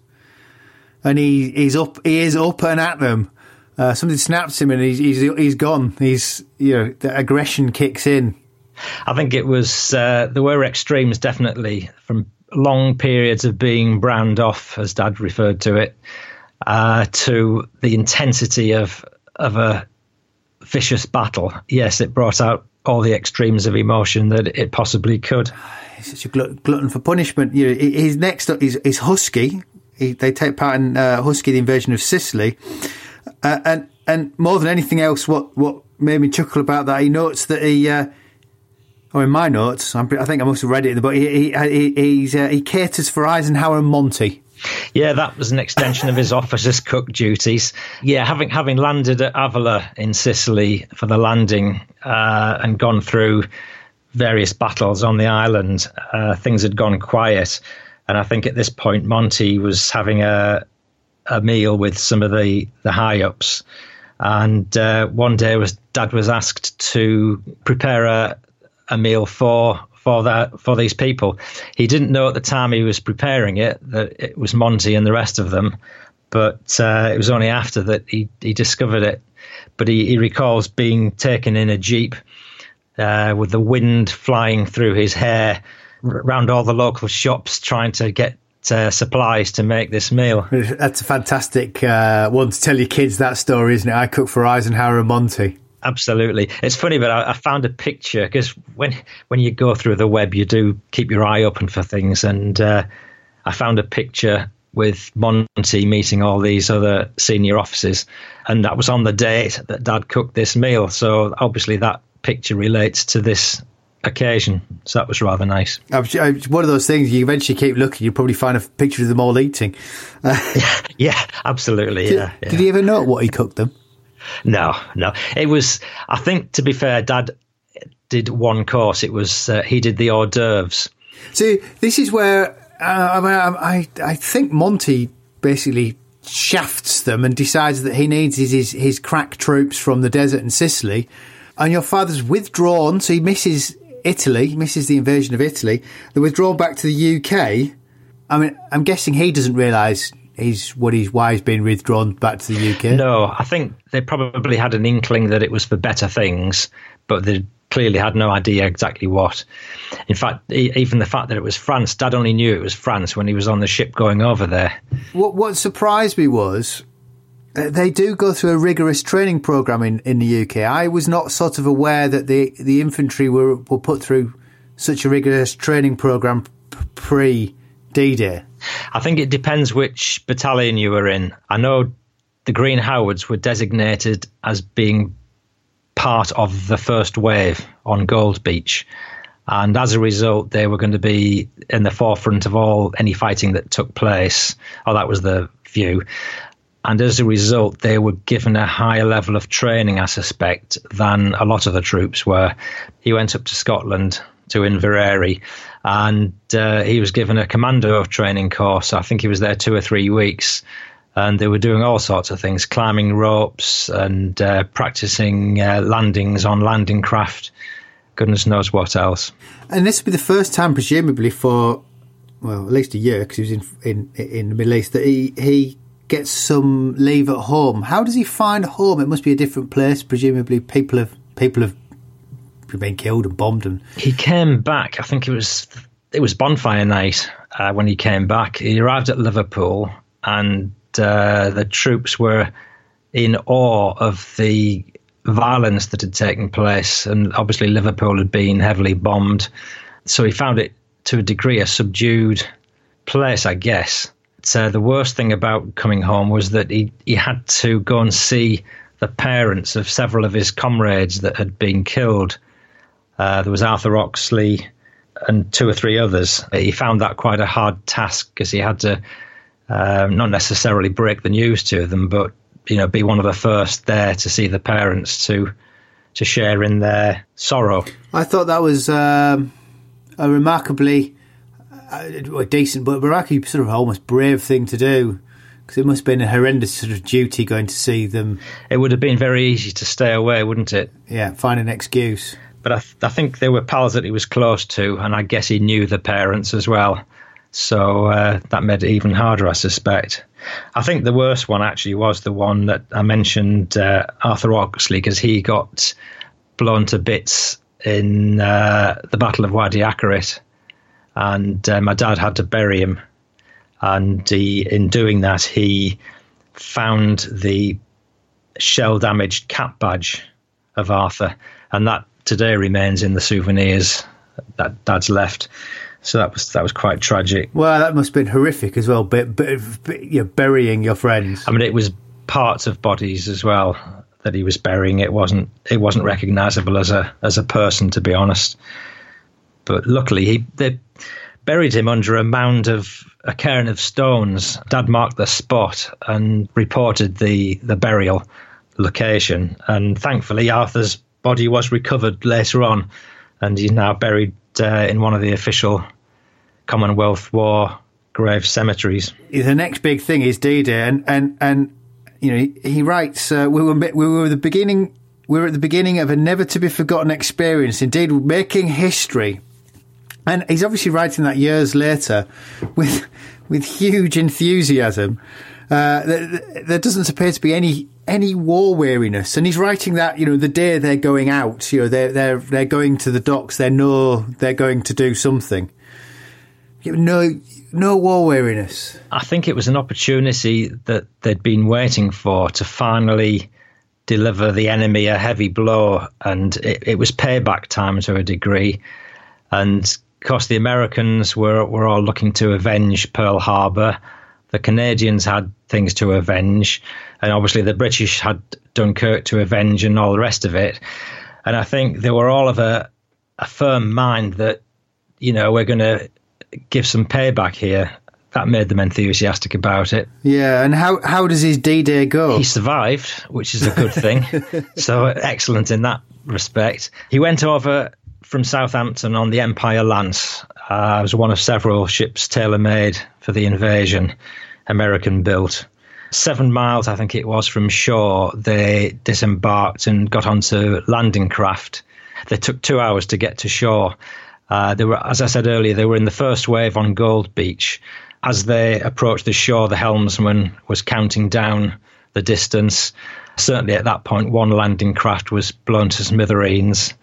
[SPEAKER 2] and he, he's up, he is up and at them. Uh, something snaps him and he's, he's, he's gone. He's, you know, the aggression kicks in.
[SPEAKER 1] I think it was uh, there were extremes definitely from long periods of being browned off, as Dad referred to it, uh, to the intensity of of a vicious battle. Yes, it brought out all the extremes of emotion that it possibly could.
[SPEAKER 2] He's such a glutton for punishment. You know, his next up is, Husky. He, they take part in uh, Husky, the invasion of Sicily, uh, and and more than anything else, what what made me chuckle about that, he notes that he uh, or in my notes, I'm, i think I must have read it, but he he he, uh, he caters for Eisenhower and Monty.
[SPEAKER 1] Yeah, that was an extension of his officer's cook duties. Yeah, having having landed at Avola in Sicily for the landing uh, and gone through various battles on the island, uh, things had gone quiet, and I think at this point Monty was having a a meal with some of the the high ups. And uh, one day, was Dad was asked to prepare a, a meal for for that for these people. He didn't know at the time he was preparing it that it was Monty and the rest of them, but uh, it was only after that he he discovered it. But he, he recalls being taken in a jeep uh, with the wind flying through his hair around all the local shops trying to get uh, supplies to make this meal.
[SPEAKER 2] That's a fantastic uh, one to tell your kids that story, isn't it? I cook for Eisenhower and Monty.
[SPEAKER 1] Absolutely, it's funny, but I, I found a picture because when when you go through the web, you do keep your eye open for things, and uh, I found a picture with Monty meeting all these other senior officers, and that was on the date that Dad cooked this meal. So obviously that picture relates to this occasion. So that was rather nice.
[SPEAKER 2] One of those things you eventually keep looking, you probably find a picture of them all eating.
[SPEAKER 1] yeah, yeah, absolutely.
[SPEAKER 2] Did,
[SPEAKER 1] yeah, yeah.
[SPEAKER 2] did he ever know what he cooked them?
[SPEAKER 1] No, no. It was. I think to be fair, Dad did one course. It was uh, he did the hors d'oeuvres.
[SPEAKER 2] So this is where uh, I, I I think Monty basically shafts them and decides that he needs his, his his crack troops from the desert and Sicily, and your father's withdrawn, so he misses Italy, misses the invasion of Italy. They're withdrawn back to the UK. I mean, I'm guessing he doesn't realise he's what he's why he's been withdrawn back to the UK.
[SPEAKER 1] No, I think they probably had an inkling that it was for better things, but they clearly had no idea exactly what. In fact, even the fact that it was France, Dad only knew it was France when he was on the ship going over there.
[SPEAKER 2] What what surprised me was they do go through a rigorous training program in, in the UK. I was not sort of aware that the the infantry were were put through such a rigorous training program pre D Day.
[SPEAKER 1] I think it depends which battalion you were in. I know the Green Howards were designated as being part of the first wave on Gold Beach. And as a result, they were going to be in the forefront of all any fighting that took place. Oh, that was the view. And as a result, they were given a higher level of training, I suspect, than a lot of the troops were. He went up to Scotland to Inverary, and uh, he was given a commando of training course. I think he was there two or three weeks. And they were doing all sorts of things, climbing ropes and uh, practicing uh, landings on landing craft. Goodness knows what else.
[SPEAKER 2] And this would be the first time, presumably, for well, at least a year, because he was in, in in the Middle East, that he he gets some leave at home. How does he find home? It must be a different place. Presumably, people have people have been killed and bombed. And
[SPEAKER 1] he came back. I think it was it was bonfire night uh, when he came back. He arrived at Liverpool, and uh, the troops were in awe of the violence that had taken place, and obviously Liverpool had been heavily bombed. So he found it to a degree a subdued place, I guess. So the worst thing about coming home was that he, he had to go and see the parents of several of his comrades that had been killed. Uh, there was Arthur Oxley and two or three others. He found that quite a hard task because he had to um, not necessarily break the news to them, but you know, be one of the first there to see the parents to to share in their sorrow.
[SPEAKER 2] I thought that was um, a remarkably uh, decent, but remarkably sort of almost brave thing to do. Because it must have been a horrendous sort of duty going to see them.
[SPEAKER 1] It would have been very easy to stay away, wouldn't it?
[SPEAKER 2] Yeah, find an excuse.
[SPEAKER 1] But I, th- I think there were pals that he was close to, and I guess he knew the parents as well. So uh, that made it even harder, I suspect. I think the worst one actually was the one that I mentioned, uh, Arthur Oxley, because he got blown to bits in uh, the Battle of Wadi Akarit, and uh, my dad had to bury him. And he, in doing that, he found the shell damaged cap badge of Arthur, and that today remains in the souvenirs that Dad's left. So that was that was quite tragic.
[SPEAKER 2] Well, that must have been horrific as well. But, but, but you're burying your friends.
[SPEAKER 1] I mean, it was parts of bodies as well that he was burying. It wasn't it wasn't recognisable as a as a person, to be honest. But luckily, he they buried him under a mound of a cairn of stones. Dad marked the spot and reported the the burial location, and thankfully, Arthur's body was recovered later on, and he's now buried uh, in one of the official Commonwealth War grave cemeteries.
[SPEAKER 2] The next big thing is D-Day, and and and you know he, he writes uh, we were we were at the beginning we were at the beginning of a never to be forgotten experience. Indeed, making history, and he's obviously writing that years later with with huge enthusiasm. Uh, there, doesn't appear to be any any war weariness, and he's writing that you know the day they're going out, you know they're they're they're going to the docks, they know they're going to do something. No, no war weariness.
[SPEAKER 1] I think it was an opportunity that they'd been waiting for to finally deliver the enemy a heavy blow, and it, it was payback time to a degree. And course, the Americans were were all looking to avenge Pearl Harbor. The Canadians had things to avenge, and obviously the British had Dunkirk to avenge, and all the rest of it. And I think they were all of a a firm mind that you know we're going to give some payback here. That made them enthusiastic about it.
[SPEAKER 2] Yeah, and how how does his D Day go?
[SPEAKER 1] He survived, which is a good thing. so excellent in that respect. He went over from Southampton on the Empire Lance. Uh, it was one of several ships tailor made for the invasion, American built. Seven miles, I think it was, from shore, they disembarked and got onto landing craft. They took two hours to get to shore. Uh, they were, as I said earlier, they were in the first wave on Gold Beach. As they approached the shore, the helmsman was counting down the distance. Certainly at that point, one landing craft was blown to smithereens.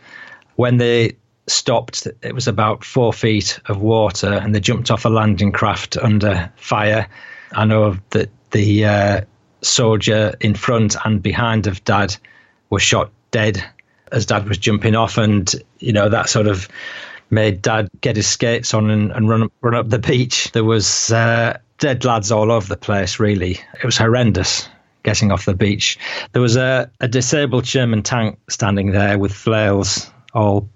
[SPEAKER 1] When they stopped, it was about four feet of water, and they jumped off a landing craft under fire. I know that the uh, soldier in front and behind of Dad was shot dead as Dad was jumping off, and you know that sort of made Dad get his skates on and, and run run up the beach. There was uh, dead lads all over the place. Really, it was horrendous getting off the beach. There was a, a disabled German tank standing there with flails all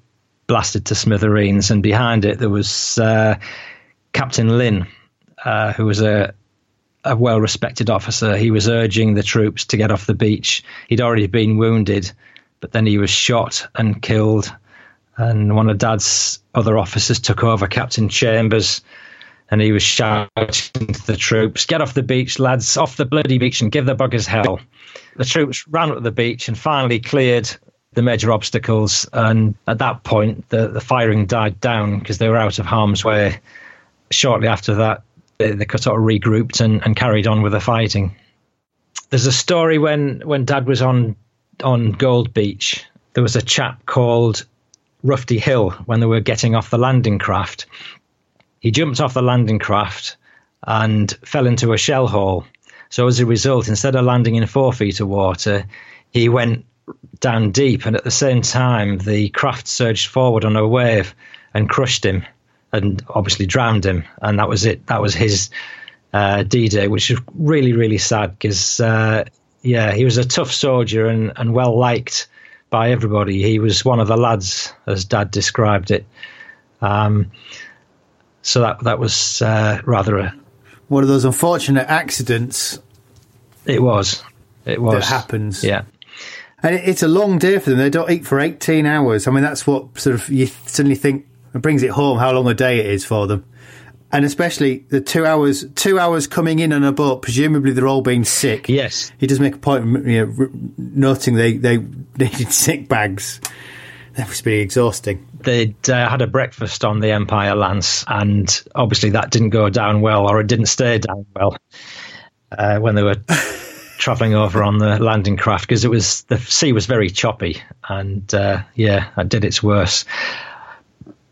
[SPEAKER 1] blasted to smithereens, and behind it there was uh, Captain Lynn, uh, who was a a well respected officer. He was urging the troops to get off the beach. He'd already been wounded, but then he was shot and killed and one of Dad's other officers took over, Captain Chambers, and he was shouting to the troops, "Get off the beach, lads! Off the bloody beach and give the buggers hell!" The troops ran up the beach and finally cleared the major obstacles. And at that point, the, the firing died down because they were out of harm's way. Shortly after that, they, they sort of regrouped and, and carried on with the fighting. There's a story when when Dad was on on Gold Beach. There was a chap called Rufty Hill when they were getting off the landing craft. He jumped off the landing craft and fell into a shell hole. So as a result, instead of landing in four feet of water, he went down deep, and at the same time, the craft surged forward on a wave and crushed him, and obviously drowned him. And that was it. That was his uh, D-Day, which is really, really sad because, uh, yeah, he was a tough soldier and, and well liked by everybody. He was one of the lads, as Dad described it. Um, so that that was uh, rather a
[SPEAKER 2] one of those unfortunate accidents.
[SPEAKER 1] It was. It was
[SPEAKER 2] that happens.
[SPEAKER 1] Yeah.
[SPEAKER 2] And it's a long day for them. They don't eat for 18 hours. I mean, that's what sort of you suddenly think it brings it home how long a day it is for them and especially the two hours two hours coming in on a boat. Presumably, they're all being sick.
[SPEAKER 1] Yes,
[SPEAKER 2] he does make a point, of, you know, noting they they needed sick bags. That must be exhausting.
[SPEAKER 1] They'd uh, had a breakfast on the Empire Lance, and obviously that didn't go down well, or it didn't stay down well uh, when they were travelling over on the landing craft because it was the sea was very choppy, and uh, yeah, that did its worst.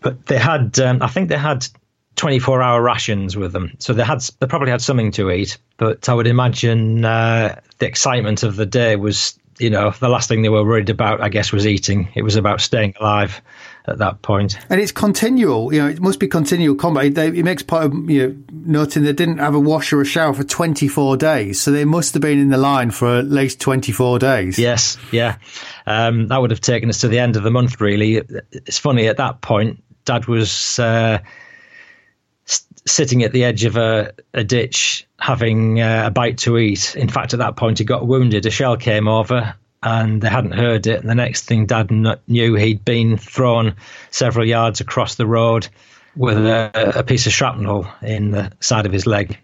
[SPEAKER 1] But they had, um, I think they had 24 hour rations with them. So they had they probably had something to eat, but I would imagine uh, the excitement of the day was, you know, the last thing they were worried about, I guess, was eating. It was about staying alive at that point.
[SPEAKER 2] And it's continual, you know, it must be continual combat. They, it makes part of, you know, noting they didn't have a wash or a shower for 24 days. So they must have been in the line for at least 24 days.
[SPEAKER 1] Yes, yeah. Um, that would have taken us to the end of the month, really. It's funny, at that point, Dad was. Uh, sitting at the edge of a, a ditch having uh, a bite to eat. In fact, at that point, he got wounded. A shell came over and they hadn't heard it. And the next thing Dad knew, he'd been thrown several yards across the road with a, a piece of shrapnel in the side of his leg.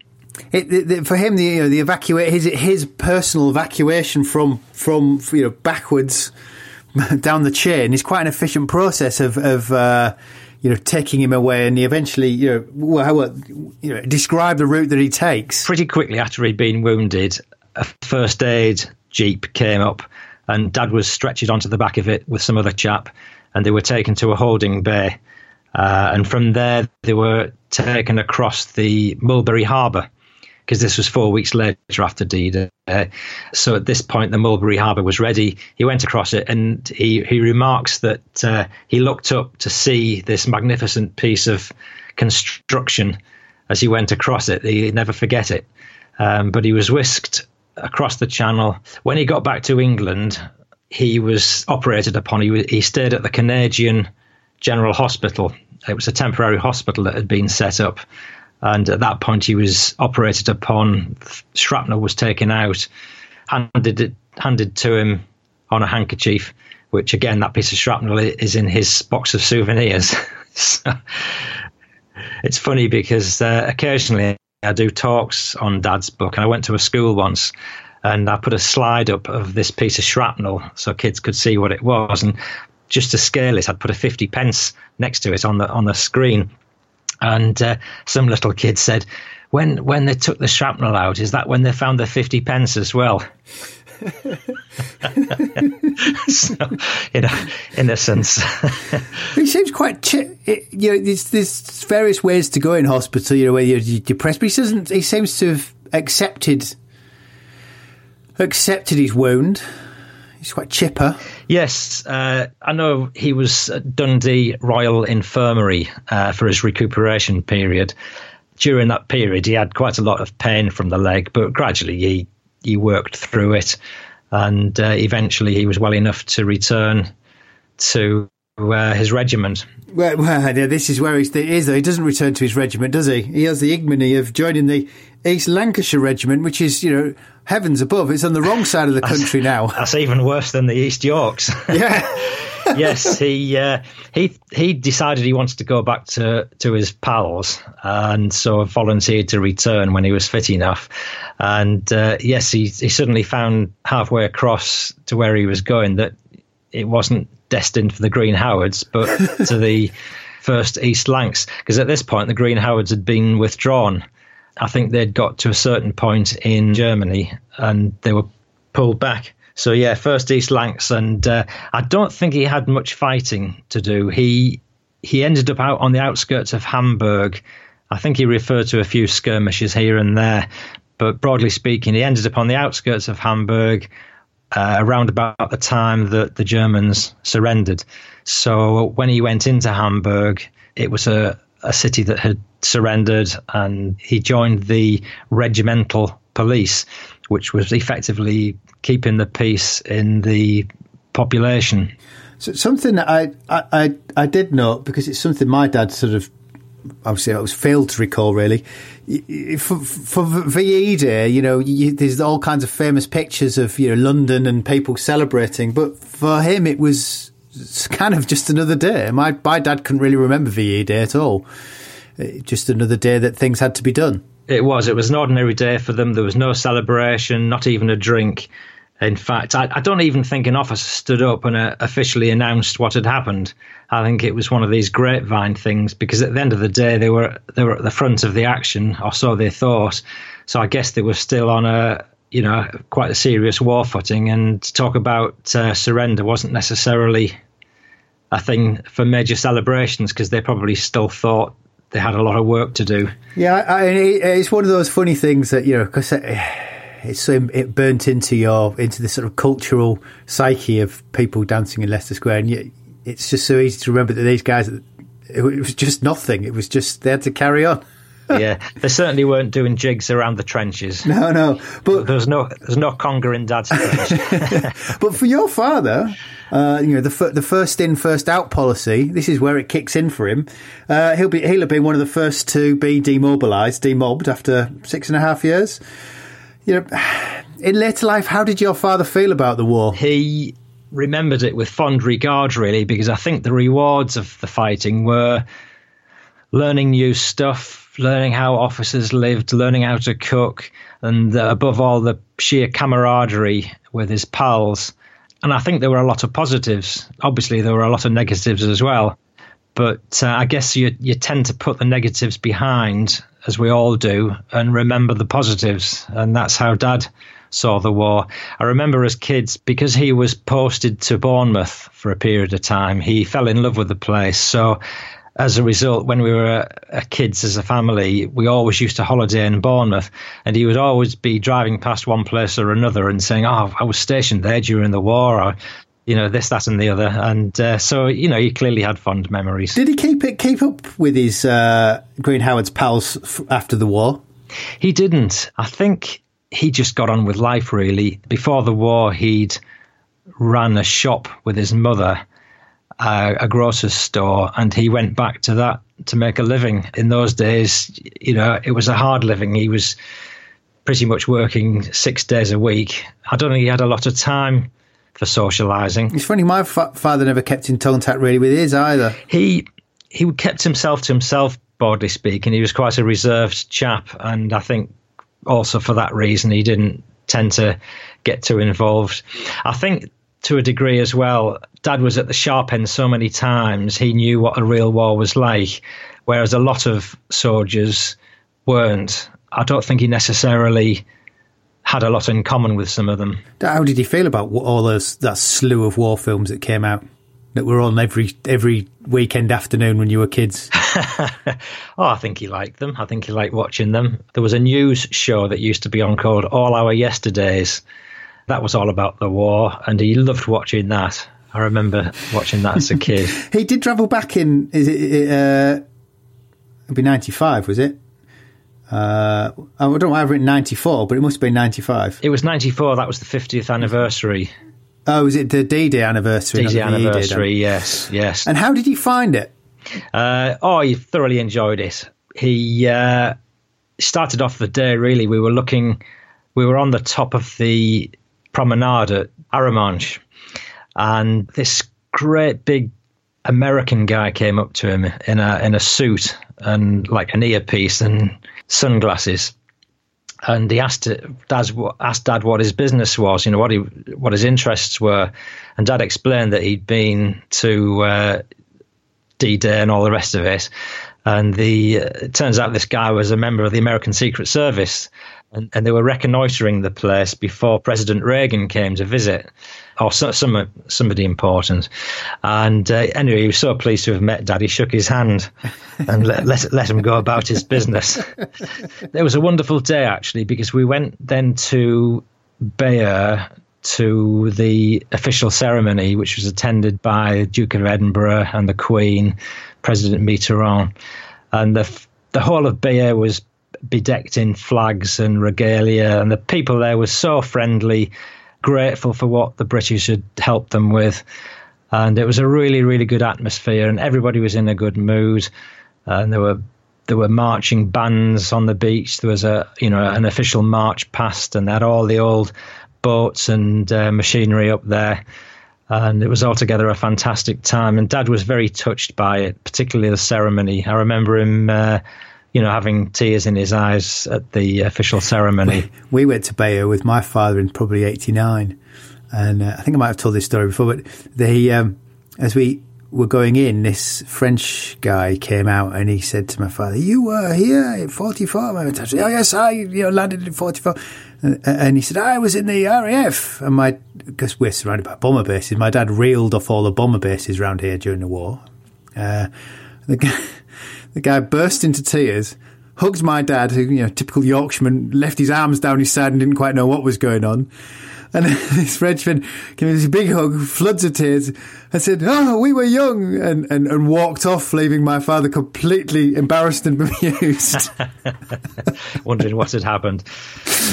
[SPEAKER 2] It, it, for him, the you know, the evacuate his his personal evacuation from from you know backwards down the chain is quite an efficient process of of uh, you know, taking him away, and he eventually, you know, well, how, you know, describe the route that he takes.
[SPEAKER 1] Pretty quickly after he'd been wounded, a first aid jeep came up, and Dad was stretched onto the back of it with some other chap, and they were taken to a holding bay. Uh, and from there, they were taken across the Mulberry Harbour because this was four weeks later after D Day. So at this point, the Mulberry Harbour was ready. He went across it and he, he remarks that uh, he looked up to see this magnificent piece of construction as he went across it. He never forget it. Um, but he was whisked across the channel. When he got back to England, he was operated upon. He, he stayed at the Canadian General Hospital. It was a temporary hospital that had been set up and at that point, he was operated upon. Shrapnel was taken out, handed it, handed to him on a handkerchief. Which again, that piece of shrapnel is in his box of souvenirs. so, it's funny because uh, occasionally I do talks on Dad's book, and I went to a school once, and I put a slide up of this piece of shrapnel so kids could see what it was, and just to scale it, I'd put a fifty pence next to it on the on the screen, and uh, some little kid said, "When when they took the shrapnel out, is that when they found the fifty pence as well?" so, you know, innocence.
[SPEAKER 2] it seems quite, chi- it, you know, there's, there's various ways to go in hospital. You know, where you're depressed, but he doesn't. He seems to have accepted accepted his wound He's quite chipper.
[SPEAKER 1] Yes, uh, I know he was at Dundee Royal Infirmary uh, for his recuperation period. During that period, he had quite a lot of pain from the leg, but gradually he he worked through it, and uh, eventually he was well enough to return to uh, his regiment.
[SPEAKER 2] Well, well, this is where he is. Though he doesn't return to his regiment, does he? He has the ignominy of joining the East Lancashire Regiment, which is you know heavens above. It's on the wrong side of the country now.
[SPEAKER 1] That's even worse than the East Yorks.
[SPEAKER 2] Yeah.
[SPEAKER 1] yes, he uh, he he decided he wanted to go back to to his pals, and so volunteered to return when he was fit enough. And uh, yes, he he suddenly found halfway across to where he was going that it wasn't destined for the Green Howards, but to the first East Lancs, because at this point the Green Howards had been withdrawn I think they'd got to a certain point in Germany and they were pulled back. So yeah, first East Lancs, and uh, I don't think he had much fighting to do. He he ended up out on the outskirts of Hamburg. I think he referred to a few skirmishes here and there, but broadly speaking, he ended up on the outskirts of Hamburg uh, around about the time that the Germans surrendered. So when he went into Hamburg, it was a, a city that had surrendered and he joined the regimental police, which was effectively keeping the peace in the population.
[SPEAKER 2] So something that I, I, I did note because it's something my dad sort of obviously I was failed to recall really. For, for VE Day, you know, you, there's all kinds of famous pictures of you know London and people celebrating, but for him it was kind of just another day. My my dad couldn't really remember VE Day at all. Uh, just another day that things had to be done.
[SPEAKER 1] It was. It was an ordinary day for them. There was no celebration, not even a drink. In fact, I, I don't even think an officer stood up and uh, officially announced what had happened. I think it was one of these grapevine things because at the end of the day, they were they were at the front of the action, or so they thought. So I guess they were still on a you know quite a serious war footing, and to talk about uh, surrender wasn't necessarily a thing for major celebrations because they probably still thought they had a lot of work to do.
[SPEAKER 2] Yeah, I, it's one of those funny things that you know because it's it burnt into your into the sort of cultural psyche of people dancing in Leicester Square, and yet it's just so easy to remember that these guys it was just nothing. It was just they had to carry on.
[SPEAKER 1] yeah, they certainly weren't doing jigs around the trenches.
[SPEAKER 2] No, no, but
[SPEAKER 1] there's no there's no conga in Dad's trench.
[SPEAKER 2] but for your father, uh, you know the the first in first out policy. This is where it kicks in for him. Uh, he'll be he'll have been one of the first to be demobilised, demobbed after six and a half years. You know, in later life, how did your father feel about the war?
[SPEAKER 1] He remembered it with fond regard, really, because I think the rewards of the fighting were learning new stuff learning how officers lived, learning how to cook, and uh, above all, the sheer camaraderie with his pals. And I think there were a lot of positives. Obviously, there were a lot of negatives as well. But uh, I guess you you tend to put the negatives behind, as we all do, and remember the positives. And that's how Dad saw the war. I remember as kids, because he was posted to Bournemouth for a period of time, he fell in love with the place. So as a result, when we were uh, kids as a family, we always used to holiday in Bournemouth, and he would always be driving past one place or another and saying, "Oh, I was stationed there during the war," or you know this, that, and the other. And uh, so, you know, he clearly had fond memories.
[SPEAKER 2] Did he keep it keep up with his uh, Green Howard's pals f- after the war?
[SPEAKER 1] He didn't. I think he just got on with life. Really, before the war, he'd ran a shop with his mother a, a grocer's store, and he went back to that to make a living. In those days, you know, it was a hard living. He was pretty much working six days a week. I don't think he had a lot of time for socialising.
[SPEAKER 2] It's funny, my fa- father never kept in contact really with his either.
[SPEAKER 1] He he kept himself to himself, broadly speaking. He was quite a reserved chap, and I think also for that reason he didn't tend to get too involved. I think to a degree as well, Dad was at the sharp end so many times, he knew what a real war was like, whereas a lot of soldiers weren't. I don't think he necessarily had a lot in common with some of them.
[SPEAKER 2] How did you feel about all those that slew of war films that came out that were on every every weekend afternoon when you were kids?
[SPEAKER 1] oh, I think he liked them. I think he liked watching them. There was a news show that used to be on called All Our Yesterdays, that was all about the war, and he loved watching that. I remember watching that as a kid.
[SPEAKER 2] he did travel back in. Is it? Uh, it'd be ninety five, was it? Uh, I don't know. I've written ninety four, but it must have been ninety five.
[SPEAKER 1] It was ninety four. That was the fiftieth anniversary.
[SPEAKER 2] Oh, was it the D Day anniversary?
[SPEAKER 1] D Day anniversary. Yes, yes.
[SPEAKER 2] And how did you find it?
[SPEAKER 1] Uh, oh, he thoroughly enjoyed it. He uh, started off the day. Really, we were looking. We were on the top of the promenade at Arromanches, and this great big American guy came up to him in a in a suit and like an earpiece and sunglasses, and he asked Dad asked Dad what his business was, you know what he what his interests were, and Dad explained that he'd been to uh, D-Day and all the rest of it, and the uh, it turns out this guy was a member of the American Secret Service, and, and they were reconnoitering the place before President Reagan came to visit, or so, some, somebody important. And uh, anyway, he was so pleased to have met Dad. He shook his hand and let, let, let him go about his business. it was a wonderful day, actually, because we went then to Bayeux to the official ceremony, which was attended by the Duke of Edinburgh and the Queen, President Mitterrand. And the, the whole of Bayeux was bedecked in flags and regalia, and the people there were so friendly, grateful for what the British had helped them with. And it was a really, really good atmosphere, and everybody was in a good mood. And there were there were marching bands on the beach. There was a you know an official march past, and they had all the old boats and uh, machinery up there. And it was altogether a fantastic time. And Dad was very touched by it, particularly the ceremony. I remember him uh, you know, having tears in his eyes at the official ceremony.
[SPEAKER 2] We went to Bayeux with my father in probably '89, and uh, I think I might have told this story before. But they, um, as we were going in, this French guy came out and he said to my father, "You were here in '44." My dad said, "Oh yes, I you know landed in '44." And he said, I was in the RAF. And my, because we're surrounded by bomber bases, my dad reeled off all the bomber bases around here during the war. Uh, the the guy burst into tears, hugged my dad, who, you know, typical Yorkshireman, left his arms down his side and didn't quite know what was going on. And this Frenchman gave me this big hug, floods of tears. I said, Oh, we were young, and, and, and walked off, leaving my father completely embarrassed and bemused.
[SPEAKER 1] Wondering what had happened.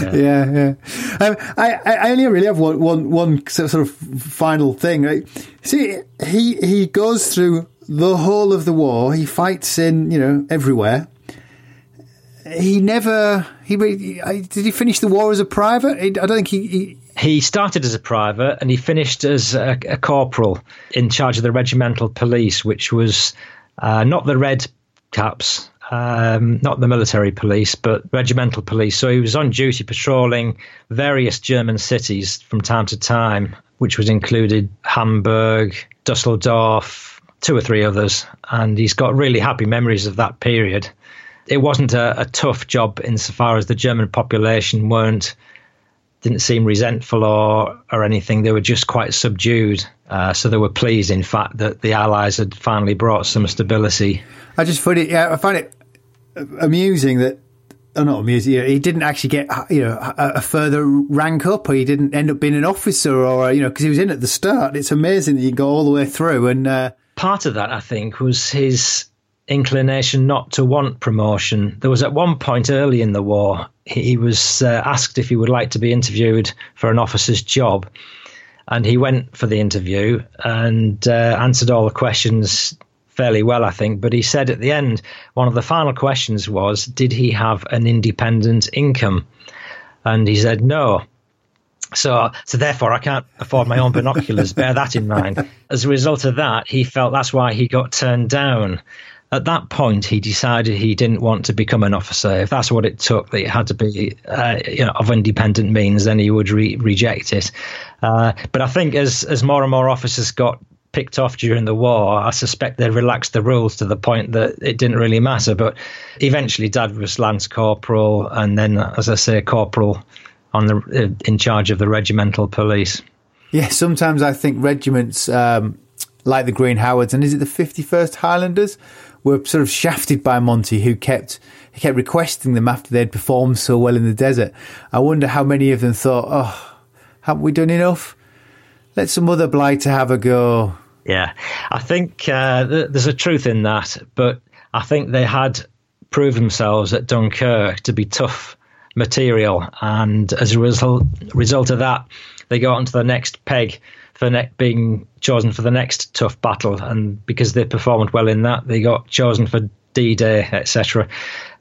[SPEAKER 2] Yeah, yeah. yeah. Um, I, I only really have one, one, one sort of final thing. Right? See, he, he goes through the whole of the war. He fights in, you know, everywhere. He never. He did he finish the war as a private? I don't think he, he
[SPEAKER 1] he started as a private and he finished as a, a, corporal in charge of the regimental police, which was uh, not the red caps, um, not the military police, but regimental police. So he was on duty patrolling various German cities from time to time, which was included Hamburg, Dusseldorf, two or three others, and he's got really happy memories of that period. It wasn't a, a tough job insofar as the German population weren't didn't seem resentful or or anything. They were just quite subdued. Uh, so they were pleased, in fact, that the Allies had finally brought some stability.
[SPEAKER 2] I just find it, yeah, I find it amusing that oh, not amusing. He didn't actually get you know a, a, further rank up, or he didn't end up being an officer, or you know because he was in at the start. It's amazing that you go all the way through. And uh,
[SPEAKER 1] part of that, I think, was his inclination not to want promotion. There was at one point early in the war, he was uh, asked if he would like to be interviewed for an officer's job. And he went for the interview and uh, answered all the questions fairly well, I think. But he said at the end, one of the final questions was, Did he have an independent income? And he said, No. So, so therefore, I can't afford my own binoculars. Bear that in mind. As a result of that, he felt that's why he got turned down. At that point, he decided he didn't want to become an officer. If that's what it took, that it had to be, uh, you know, of independent means, then he would re- reject it. Uh, but I think as as more and more officers got picked off during the war, I suspect they relaxed the rules to the point that it didn't really matter. But eventually, Dad was lance corporal, and then, as I say, corporal on the uh, in charge of the regimental police.
[SPEAKER 2] Yeah, sometimes I think regiments um, like the Green Howards, and is it the 51st Highlanders, were sort of shafted by Monty, who kept he kept requesting them after they'd performed so well in the desert. I wonder how many of them thought, "Oh, haven't we done enough? Let some other blighter have a go."
[SPEAKER 1] Yeah, I think uh, th- there's a truth in that, but I think they had proved themselves at Dunkirk to be tough material, and as a result, result of that, they got onto the next peg for ne- being chosen for the next tough battle, and because they performed well in that, they got chosen for D-Day, etc.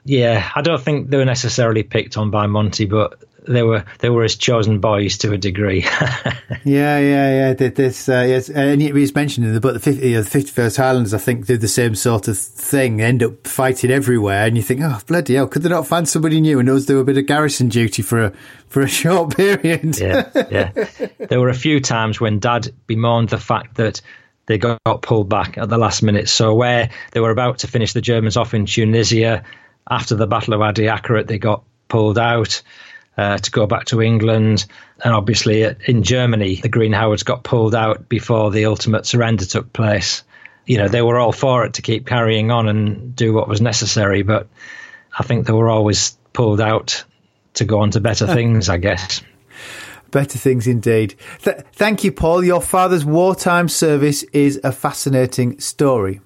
[SPEAKER 1] Yeah, I don't think they were necessarily picked on by Monty, but they were they were his chosen boys to a degree.
[SPEAKER 2] yeah, yeah, yeah. This, uh, yes, and it was mentioned in the book. The fifty, you know, the fifty-first Highlanders, I think, did the same sort of thing. End up fighting everywhere, and you think, oh bloody hell, could they not find somebody new and knows do a bit of garrison duty for a for a short period?
[SPEAKER 1] yeah, yeah. There were a few times when Dad bemoaned the fact that they got, pulled back at the last minute. So where they were about to finish the Germans off in Tunisia after the Battle of Wadi Akarit, they got pulled out uh, to go back to England. And obviously, uh, in Germany, the Green Howards got pulled out before the ultimate surrender took place. You know, they were all for it to keep carrying on and do what was necessary, but I think they were always pulled out to go on to better things, I guess.
[SPEAKER 2] Better things indeed. Th- thank you, Paul. Your father's wartime service is a fascinating story.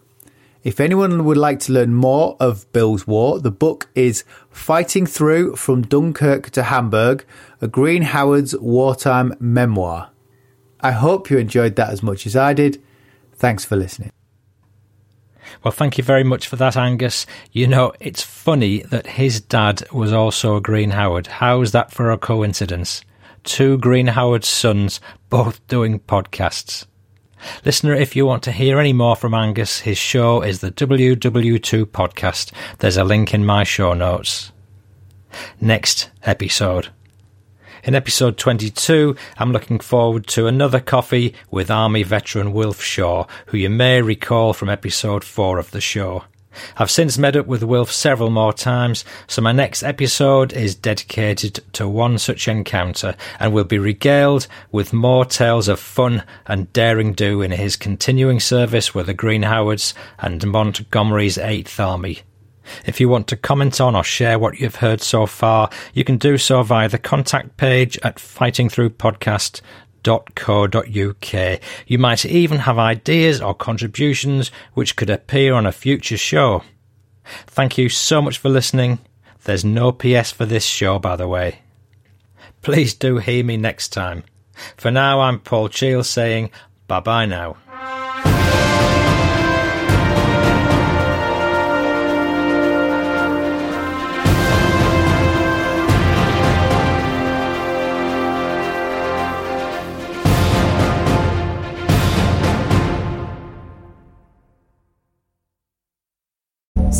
[SPEAKER 2] If anyone would like to learn more of Bill's War, the book is Fighting Through from Dunkirk to Hamburg, a Green Howard's wartime memoir. I hope you enjoyed that as much as I did. Thanks for listening.
[SPEAKER 1] Well, thank you very much for that, Angus. You know, it's funny that his dad was also a Green Howard. How's that for a coincidence? Two Green Howard sons both doing podcasts. Listener, if you want to hear any more from Angus, his show is the WW2 podcast. There's a link in my show notes. Next episode. In episode 22, I'm looking forward to another coffee with Army veteran Wilf Shaw, who you may recall from episode 4 of the show. I've since met up with Wilf several more times, so my next episode is dedicated to one such encounter and will be regaled with more tales of fun and daring do in his continuing service with the Green Howards and Montgomery's 8th Army. If you want to comment on or share what you've heard so far, you can do so via the contact page at fightingthroughpodcast www.co.uk. You might even have ideas or contributions which could appear on a future show. Thank you so much for listening. There's no PS for this show, by the way. Please do hear me next time. For now, I'm Paul Cheall saying bye bye now.